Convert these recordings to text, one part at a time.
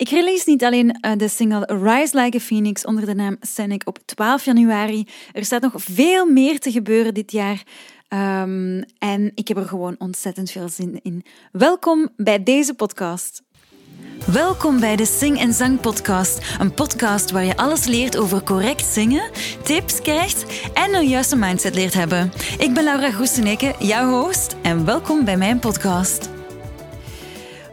Ik release niet alleen eh, de single Rise Like a Phoenix onder de naam Scenic op 12 januari. Er staat nog veel meer te gebeuren dit jaar. Um, en ik heb er gewoon ontzettend veel zin in. Welkom bij deze podcast. Welkom bij de Sing en Zang Podcast. Een podcast waar je alles leert over correct zingen, tips krijgt en een juiste mindset leert hebben. Ik ben Laura Groeseneke, jouw host, en welkom bij mijn podcast.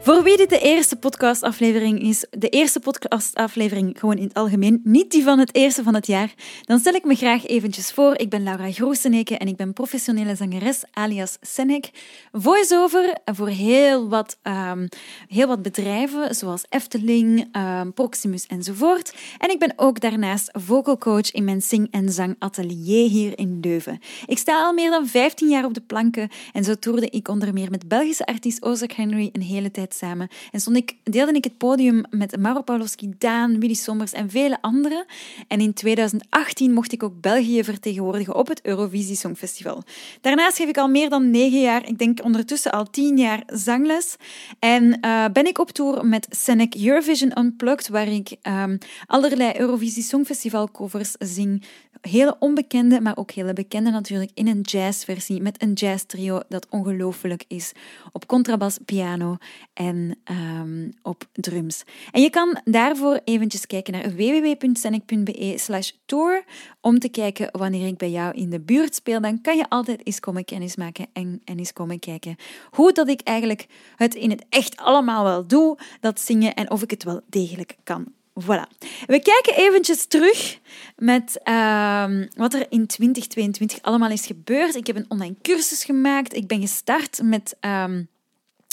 Voor wie dit de eerste podcastaflevering is, de eerste podcastaflevering gewoon in het algemeen, niet die van het eerste van het jaar, dan stel ik me graag eventjes voor. Ik ben Laura Grooseneke en ik ben professionele zangeres alias Senek. Voice-over voor heel wat, um, heel wat bedrijven, zoals Efteling, um, Proximus enzovoort. En ik ben ook daarnaast vocal coach in mijn zing- en zangatelier hier in Leuven. Ik sta al meer dan 15 jaar op de planken en zo toerde ik onder meer met Belgische artiest Ozak Henry een hele tijd En stond ik, deelde ik het podium met Maro Pawlowski, Daan, Willy Sommers en vele anderen. En in 2018 mocht ik ook België vertegenwoordigen op het Eurovisie Songfestival. Daarnaast geef ik al meer dan negen jaar, ik denk ondertussen al tien jaar, zangles. En uh, ben ik op tour met Senec Eurovision Unplugged, waar ik um, allerlei Eurovisie Songfestival covers zing hele onbekende, maar ook hele bekende natuurlijk, in een jazzversie met een jazz trio dat ongelooflijk is. Op contrabas, piano en um, op drums. En je kan daarvoor eventjes kijken naar www.scenic.be slash tour om te kijken wanneer ik bij jou in de buurt speel. Dan kan je altijd eens komen kennismaken en, en eens komen kijken hoe dat ik eigenlijk het in het echt allemaal wel doe, dat zingen, en of ik het wel degelijk kan. Voilà. We kijken eventjes terug met uh, wat er in 2022 allemaal is gebeurd. Ik heb een online cursus gemaakt. Ik ben gestart met um,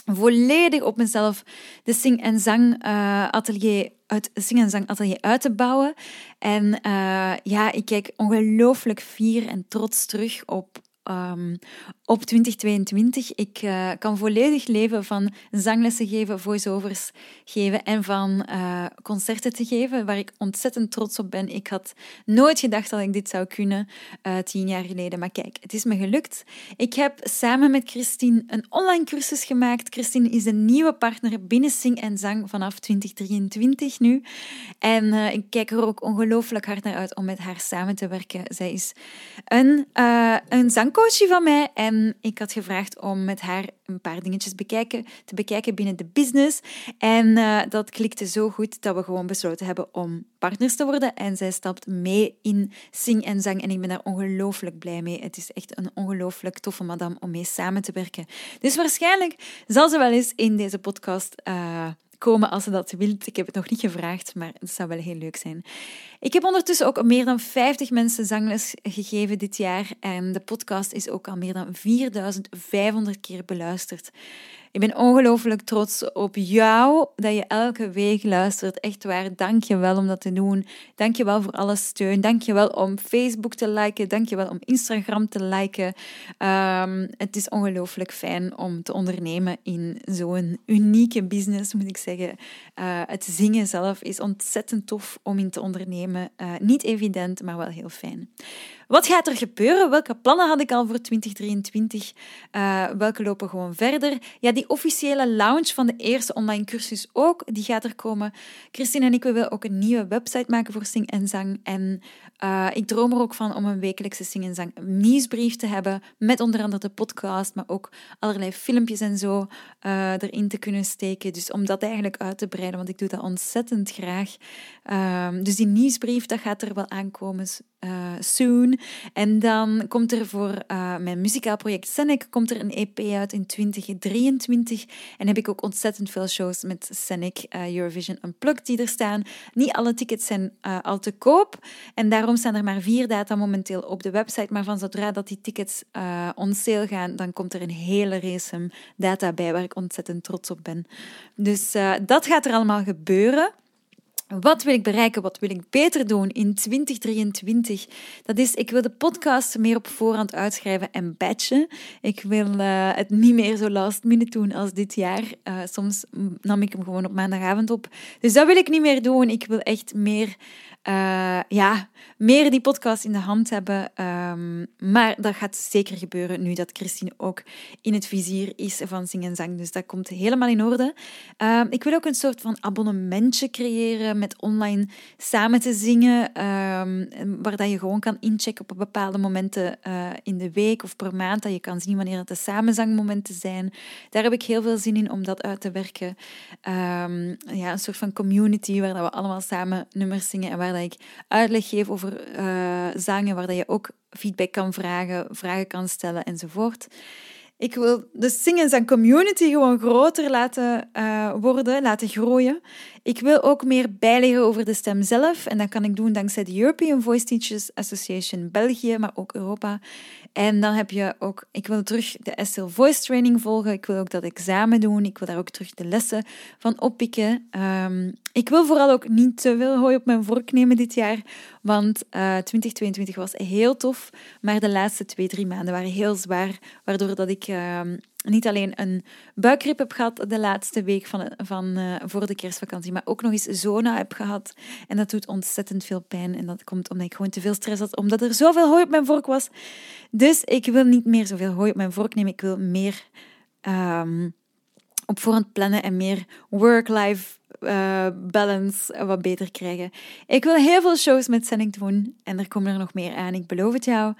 volledig op mezelf de Sing en Zang uh, atelier uit Sing en Zang atelier uit te bouwen. En uh, ja, ik kijk ongelooflijk fier en trots terug op um, op 2022. Ik uh, kan volledig leven van zanglessen geven, voiceovers geven en van uh, concerten te geven, waar ik ontzettend trots op ben. Ik had nooit gedacht dat ik dit zou kunnen uh, tien jaar geleden. Maar kijk, het is me gelukt. Ik heb samen met Christine een online cursus gemaakt. Christine is de nieuwe partner binnen Sing en Zang vanaf 2023 nu. En ik kijk er ook ongelooflijk hard naar uit om met haar samen te werken. Zij is een, een zangcoachie van mij en ik had gevraagd om met haar een paar dingetjes bekijken, te bekijken binnen de business. En uh, dat klikte zo goed dat we gewoon besloten hebben om partners te worden. En zij stapt mee in Sing en Zang. En ik ben daar ongelooflijk blij mee. Het is echt een ongelooflijk toffe madame om mee samen te werken. Dus waarschijnlijk zal ze wel eens in deze podcast uh, komen als ze dat wilt. Ik heb het nog niet gevraagd, maar het zou wel heel leuk zijn. Ik heb ondertussen ook meer dan 50 mensen zangles gegeven dit jaar en de podcast is ook al meer dan 4500 keer beluisterd. Ik ben ongelooflijk trots op jou dat je elke week luistert. Echt waar, dank je wel om dat te doen. Dank je wel voor alle steun. Dank je wel om Facebook te liken. Dank je wel om Instagram te liken. Um, het is ongelooflijk fijn om te ondernemen in zo'n unieke business, moet ik zeggen. Uh, het zingen zelf is ontzettend tof om in te ondernemen. Uh, niet evident, maar wel heel fijn. Wat gaat er gebeuren? Welke plannen had ik al voor 2023? Uh, eh, welke lopen gewoon verder? Ja, die officiële launch van de eerste online cursus ook, die gaat er komen. Christine en ik willen ook een nieuwe website maken voor Sing en Zang. En uh, ik droom er ook van om een wekelijkse Sing en Zang nieuwsbrief te hebben, met onder andere de podcast, maar ook allerlei filmpjes en zo uh, erin te kunnen steken. Dus om dat eigenlijk uit te breiden, want ik doe dat ontzettend graag. Uh, dus die nieuwsbrief, dat gaat er wel aankomen uh, soon. En dan komt er voor uh, mijn muzikaal project komt er een EP uit in 2023. En heb ik ook ontzettend veel shows met Senec uh, Eurovision Unplugged die er staan. Niet alle tickets zijn al te koop. En daarom staan er maar vier data momenteel op de website. Maar van zodra dat die tickets on sale gaan, dan komt er een hele race data bij waar ik ontzettend trots op ben. Dus dat gaat er allemaal gebeuren. Wat wil ik bereiken? Wat wil ik beter doen in 2023? Dat is, ik wil de podcast meer op voorhand uitschrijven en batchen. Ik wil uh, het niet meer zo last minute doen als dit jaar. Uh, soms nam ik hem gewoon op maandagavond op. Dus dat wil ik niet meer doen. Ik wil echt meer uh, ja, meer die podcast in de hand hebben. Um, maar dat gaat zeker gebeuren nu dat Christine ook in het vizier is van Zing en Zang. Dus dat komt helemaal in orde. Um, ik wil ook een soort van abonnementje creëren met online samen te zingen. Um, waar dat je gewoon kan inchecken op bepaalde momenten uh, in de week of per maand. Dat je kan zien wanneer het de samenzangmomenten zijn. Daar heb ik heel veel zin in om dat uit te werken. ja, een soort van community waar dat we allemaal samen nummers zingen en waar dat ik uitleg geef over uh, zangen, waar dat je ook feedback kan vragen, vragen kan stellen enzovoort. Ik wil de Sing en community gewoon groter laten uh, worden, laten groeien. Ik wil ook meer bijleggen over de stem zelf. En dat kan ik doen dankzij de European Voice Teachers Association België, maar ook Europa. En dan heb je ook, ik wil terug de SL Voice Training volgen. Ik wil ook dat examen doen. Ik wil daar ook terug de lessen van oppikken. Um, ik wil vooral ook niet te veel hooi op mijn vork nemen dit jaar. Want uh, eh, 2022 was heel tof. Maar de laatste twee, drie maanden waren heel zwaar. Waardoor dat ik uh, niet alleen een buikgrip heb gehad de laatste week van, van, uh, voor de kerstvakantie, maar ook nog eens zona heb gehad. En dat doet ontzettend veel pijn. En dat komt omdat ik gewoon te veel stress had, omdat er zoveel hooi op mijn vork was. Dus ik wil niet meer zoveel hooi op mijn vork nemen. Ik wil meer um, op voorhand plannen en meer work-life uh, balance wat beter krijgen. Ik wil heel veel shows met Zenning doen en er komen er nog meer aan, ik beloof het jou.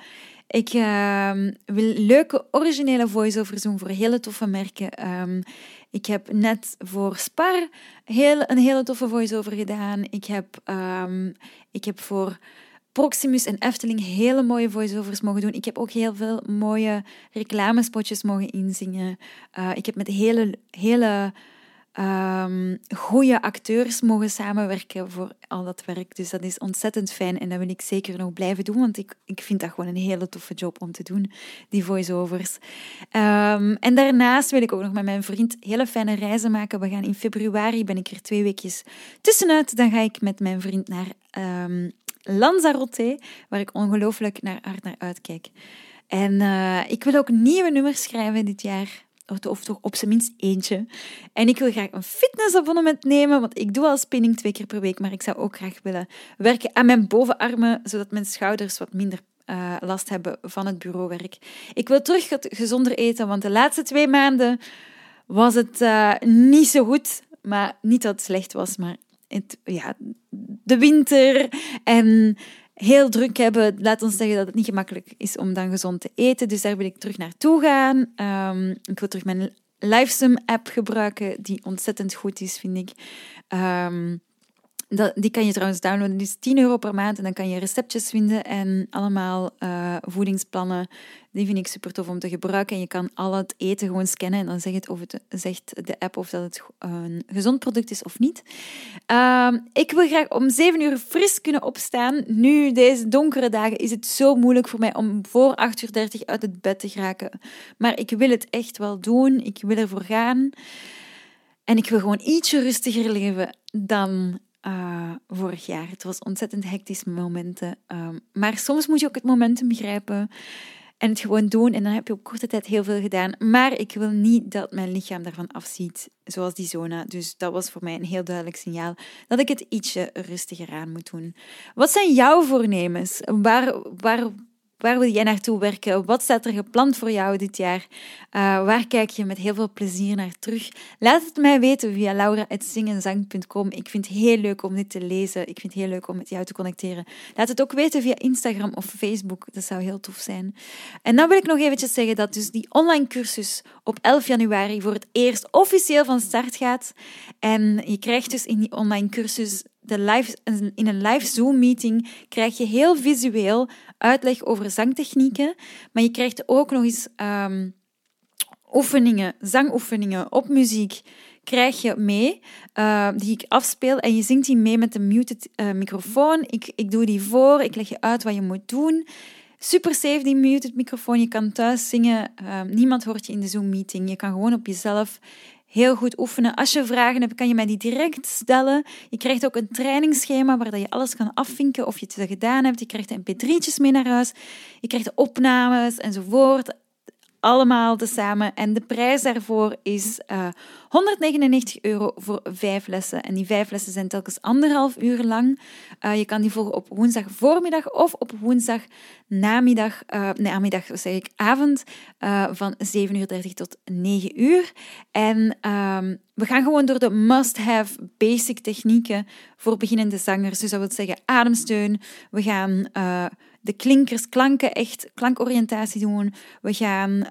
Ik uh, wil leuke originele voice-overs doen voor hele toffe merken. Um, ik heb net voor Spar heel, een hele toffe voice-over gedaan. Ik heb, um, ik heb voor Proximus en Efteling hele mooie voice-overs mogen doen. Ik heb ook heel veel mooie reclamespotjes mogen inzingen. Uh, ik heb met hele, hele um, goede acteurs mogen samenwerken voor al dat werk. Dus dat is ontzettend fijn en dat wil ik zeker nog blijven doen, want ik, ik vind dat gewoon een hele toffe job om te doen, die voice-overs. Um, en daarnaast wil ik ook nog met mijn vriend hele fijne reizen maken. We gaan in februari, ben ik er twee weekjes tussenuit. Dan ga ik met mijn vriend naar um, Lanzarote, waar ik ongelooflijk naar, hard naar uitkijk. En uh, ik wil ook nieuwe nummers schrijven dit jaar of toch op zijn minst eentje. En ik wil graag een fitnessabonnement nemen, want ik doe al spinning twee keer per week, maar ik zou ook graag willen werken aan mijn bovenarmen, zodat mijn schouders wat minder uh, last hebben van het bureauwerk. Ik wil terug gezonder eten, want de laatste twee maanden was het uh, niet zo goed. Maar niet dat het slecht was, maar ja, de winter en heel druk hebben, laat ons zeggen dat het niet gemakkelijk is om dan gezond te eten. Dus daar wil ik terug naartoe gaan. Um, ik wil terug mijn Livesum-app gebruiken, die ontzettend goed is, vind ik. Um, dat, die kan je trouwens downloaden. Die is 10 euro per maand. En dan kan je receptjes vinden en allemaal uh, voedingsplannen. Die vind ik super tof om te gebruiken. En je kan al het eten gewoon scannen. En dan zegt, het of het, zegt de app of dat het een gezond product is of niet. Uh, ik wil graag om 7 uur fris kunnen opstaan. Nu, deze donkere dagen, is het zo moeilijk voor mij om voor 8 uur 30 uit het bed te geraken. Maar ik wil het echt wel doen. Ik wil ervoor gaan. En ik wil gewoon ietsje rustiger leven dan uh, vorig jaar. Het was ontzettend hectisch momenten. Um, maar soms moet je ook het momentum begrijpen en het gewoon doen. En dan heb je op korte tijd heel veel gedaan. Maar ik wil niet dat mijn lichaam daarvan afziet, zoals die zona. Dus dat was voor mij een heel duidelijk signaal dat ik het ietsje rustiger aan moet doen. Wat zijn jouw voornemens? Waar, waar Waar wil jij naartoe werken? Wat staat er gepland voor jou dit jaar? Uh, waar kijk je met heel veel plezier naar terug? Laat het mij weten via laura.zingenzang.com. Ik vind het heel leuk om dit te lezen. Ik vind het heel leuk om met jou te connecteren. Laat het ook weten via Instagram of Facebook. Dat zou heel tof zijn. En dan wil ik nog eventjes zeggen dat dus die online cursus op 11 januari voor het eerst officieel van start gaat. En je krijgt dus in die online cursus de live, in een live Zoom-meeting krijg je heel visueel uitleg over zangtechnieken, maar je krijgt ook nog eens um, oefeningen, zangoefeningen op muziek krijg je mee, uh, die ik afspeel. En je zingt die mee met een muted uh, microfoon. Ik, ik doe die voor, ik leg je uit wat je moet doen. Super safe, die muted microfoon. Je kan thuis zingen. Uh, niemand hoort je in de Zoom-meeting. Je kan gewoon op jezelf heel goed oefenen. Als je vragen hebt, kan je mij die direct stellen. Je krijgt ook een trainingsschema waar je alles kan afvinken of je het gedaan hebt. Je krijgt mp3'tjes mee naar huis. Je krijgt opnames enzovoort. Allemaal tezamen. En de prijs daarvoor is uh, 199 euro voor vijf lessen. En die vijf lessen zijn telkens anderhalf uur lang. Uh, je kan die volgen op woensdag voormiddag of op woensdag namiddag, uh, nee, namiddag zeg ik, avond van 7.30 uur tot 9 uur. En um, we gaan gewoon door de must-have basic technieken voor beginnende zangers. Dus dat wil zeggen ademsteun. We gaan de klinkers, klanken, echt klankoriëntatie doen. We gaan,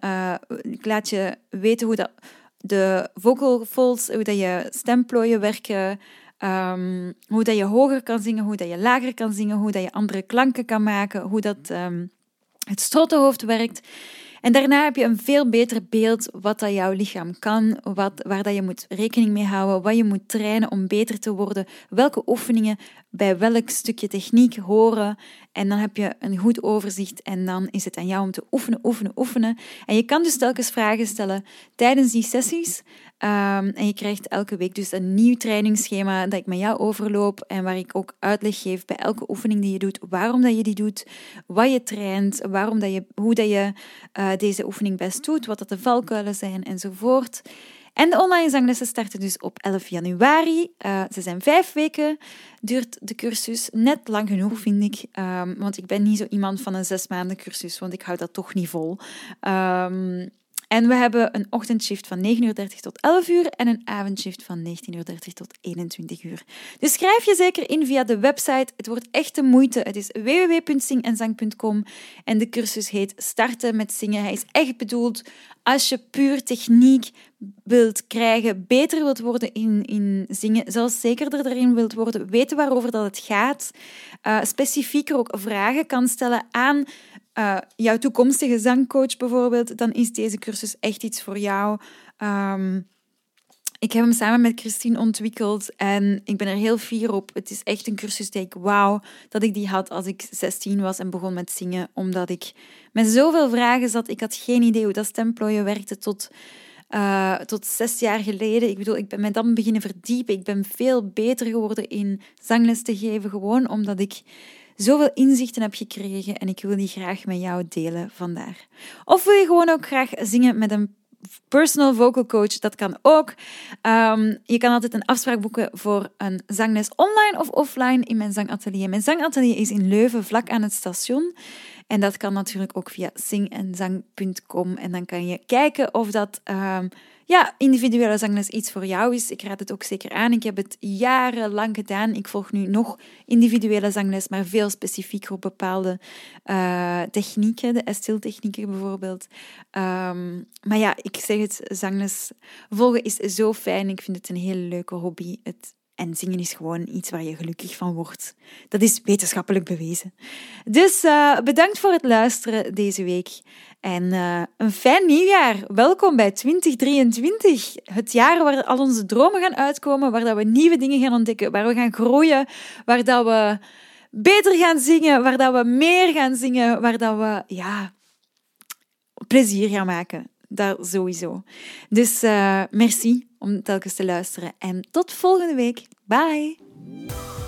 ik laat je weten hoe dat de vocal folds, hoe dat je stemplooien werken, um, hoe dat je hoger kan zingen, hoe dat je lager kan zingen, hoe dat je andere klanken kan maken, hoe dat um, het strottenhoofd werkt. En daarna heb je een veel beter beeld wat dat jouw lichaam kan, wat, waar dat je moet rekening mee houden, wat je moet trainen om beter te worden, welke oefeningen bij welk stukje techniek horen. En dan heb je een goed overzicht en dan is het aan jou om te oefenen, oefenen, oefenen. En je kan dus telkens vragen stellen tijdens die sessies. Um, en je krijgt elke week dus een nieuw trainingsschema dat ik met jou overloop en waar ik ook uitleg geef bij elke oefening die je doet, waarom dat je die doet, wat je traint, waarom dat je, hoe dat je uh, deze oefening best doet, wat dat de valkuilen zijn enzovoort. En de online zanglessen starten dus op 11 januari. Uh, ze zijn vijf weken, duurt de cursus. Net lang genoeg, vind ik. Um, want ik ben niet zo iemand van een zes maanden cursus, want ik hou dat toch niet vol. Um, en we hebben een ochtendshift van 9.30 uur tot 11 uur en een avondshift van 19.30 uur tot 21 uur. Dus schrijf je zeker in via de website. Het wordt echt de moeite. Het is www.zingenzang.com en de cursus heet Starten met zingen. Hij is echt bedoeld als je puur techniek wilt krijgen, beter wilt worden in, in zingen, zelfs zekerder erin wilt worden, weten waarover dat het gaat, uh, specifieker ook vragen kan stellen aan uh, jouw toekomstige zangcoach bijvoorbeeld, dan is deze cursus echt iets voor jou. Um, ik heb hem samen met Christine ontwikkeld en ik ben er heel fier op. Het is echt een cursus die ik wauw dat ik die had als ik 16 was en begon met zingen, omdat ik met zoveel vragen zat. Ik had geen idee hoe dat stemplooien werkte tot, uh, tot zes jaar geleden. Ik bedoel, ik ben mij dan beginnen verdiepen. Ik ben veel beter geworden in zangles te geven, gewoon omdat ik zoveel inzichten heb gekregen en ik wil die graag met jou delen vandaar. Of wil je gewoon ook graag zingen met een personal vocal coach, dat kan ook. Um, je kan altijd een afspraak boeken voor een zangles online of offline in mijn zangatelier. Mijn zangatelier is in Leuven, vlak aan het station. En dat kan natuurlijk ook via zingenzang.com. En dan kan je kijken of dat um, ja, individuele zangles iets voor jou is. Ik raad het ook zeker aan. Ik heb het jarenlang gedaan. Ik volg nu nog individuele zangles, maar veel specifieker op bepaalde uh, technieken, de Estil-technieken bijvoorbeeld. Um, maar ja, ik zeg het, zangles volgen is zo fijn. Ik vind het een hele leuke hobby. Het en zingen is gewoon iets waar je gelukkig van wordt. Dat is wetenschappelijk bewezen. Dus uh, bedankt voor het luisteren deze week. En uh, een fijn nieuwjaar. Welkom bij 2023. Het jaar waar al onze dromen gaan uitkomen, waar dat we nieuwe dingen gaan ontdekken, waar we gaan groeien, waar dat we beter gaan zingen, waar dat we meer gaan zingen, waar dat we ja, plezier gaan maken. Daar sowieso. Dus uh, merci om telkens te luisteren en tot volgende week. Bye!